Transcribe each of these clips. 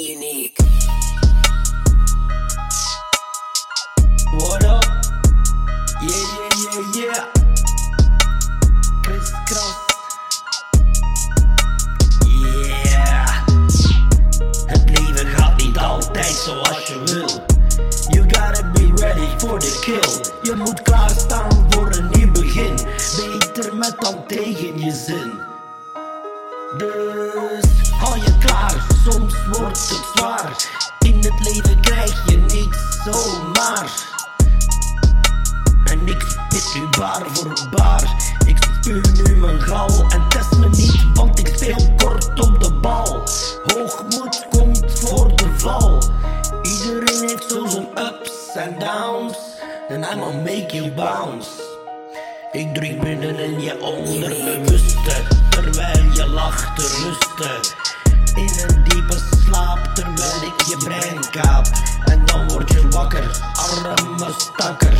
Unique. What up? Yeah, yeah, yeah, yeah. Yeah. Het leven gaat niet altijd zoals je wil. You gotta be ready for the kill. Je moet klaarstaan voor een nieuw begin. Beter met dan tegen je zin. Dus hou je klaar, soms wordt In het leven krijg je niet zomaar. En ik spit nu baar voor baar. Ik spuw nu mijn gal en test me niet, want ik speel kort op de bal. Hoogmoed komt voor de val. Iedereen heeft zo zijn ups en downs. And I'ma make you bounce. Ik druk binnen in je onderbewuste Terwijl je lacht te rusten stakker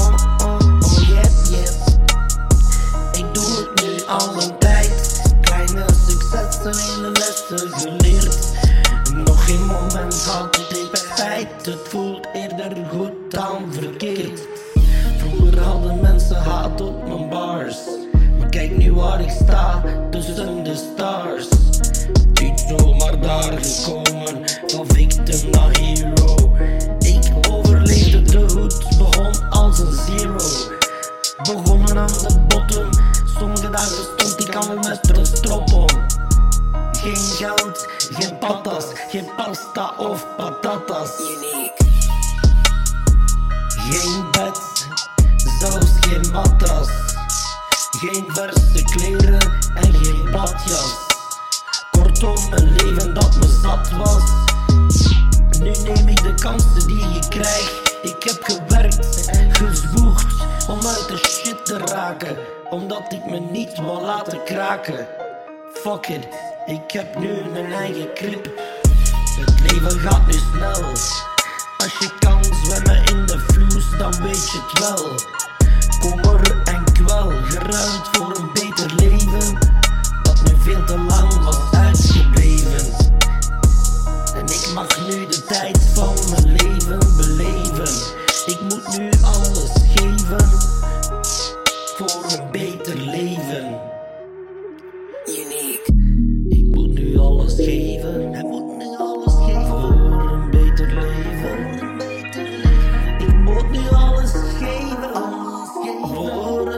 Oh oh oh yes yes Ik doe het nu al een tijd Kleine successen, hele lessen geleerd. Nog geen moment had ik spijt. Het voelt eerder goed dan verkeerd. Vroeger hadden mensen haat op mijn bars. Maar kijk nu waar ik sta, tussen de stars. Niet zomaar daar gekomen, dagen stond ik al met een strop om. Geen geld, geen patas, geen pasta of patatas. Geen bed, zelfs geen matras. Geen verse kleren en geen badjas. Kortom, een leven dat me zat was. Nu neem ik de kansen die ik krijg. Omdat ik me niet wil laten kraken. Fuck it, ik heb nu mijn eigen krip. Het leven gaat nu snel. Als je kan zwemmen in de vloes, dan weet je het wel.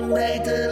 Voor een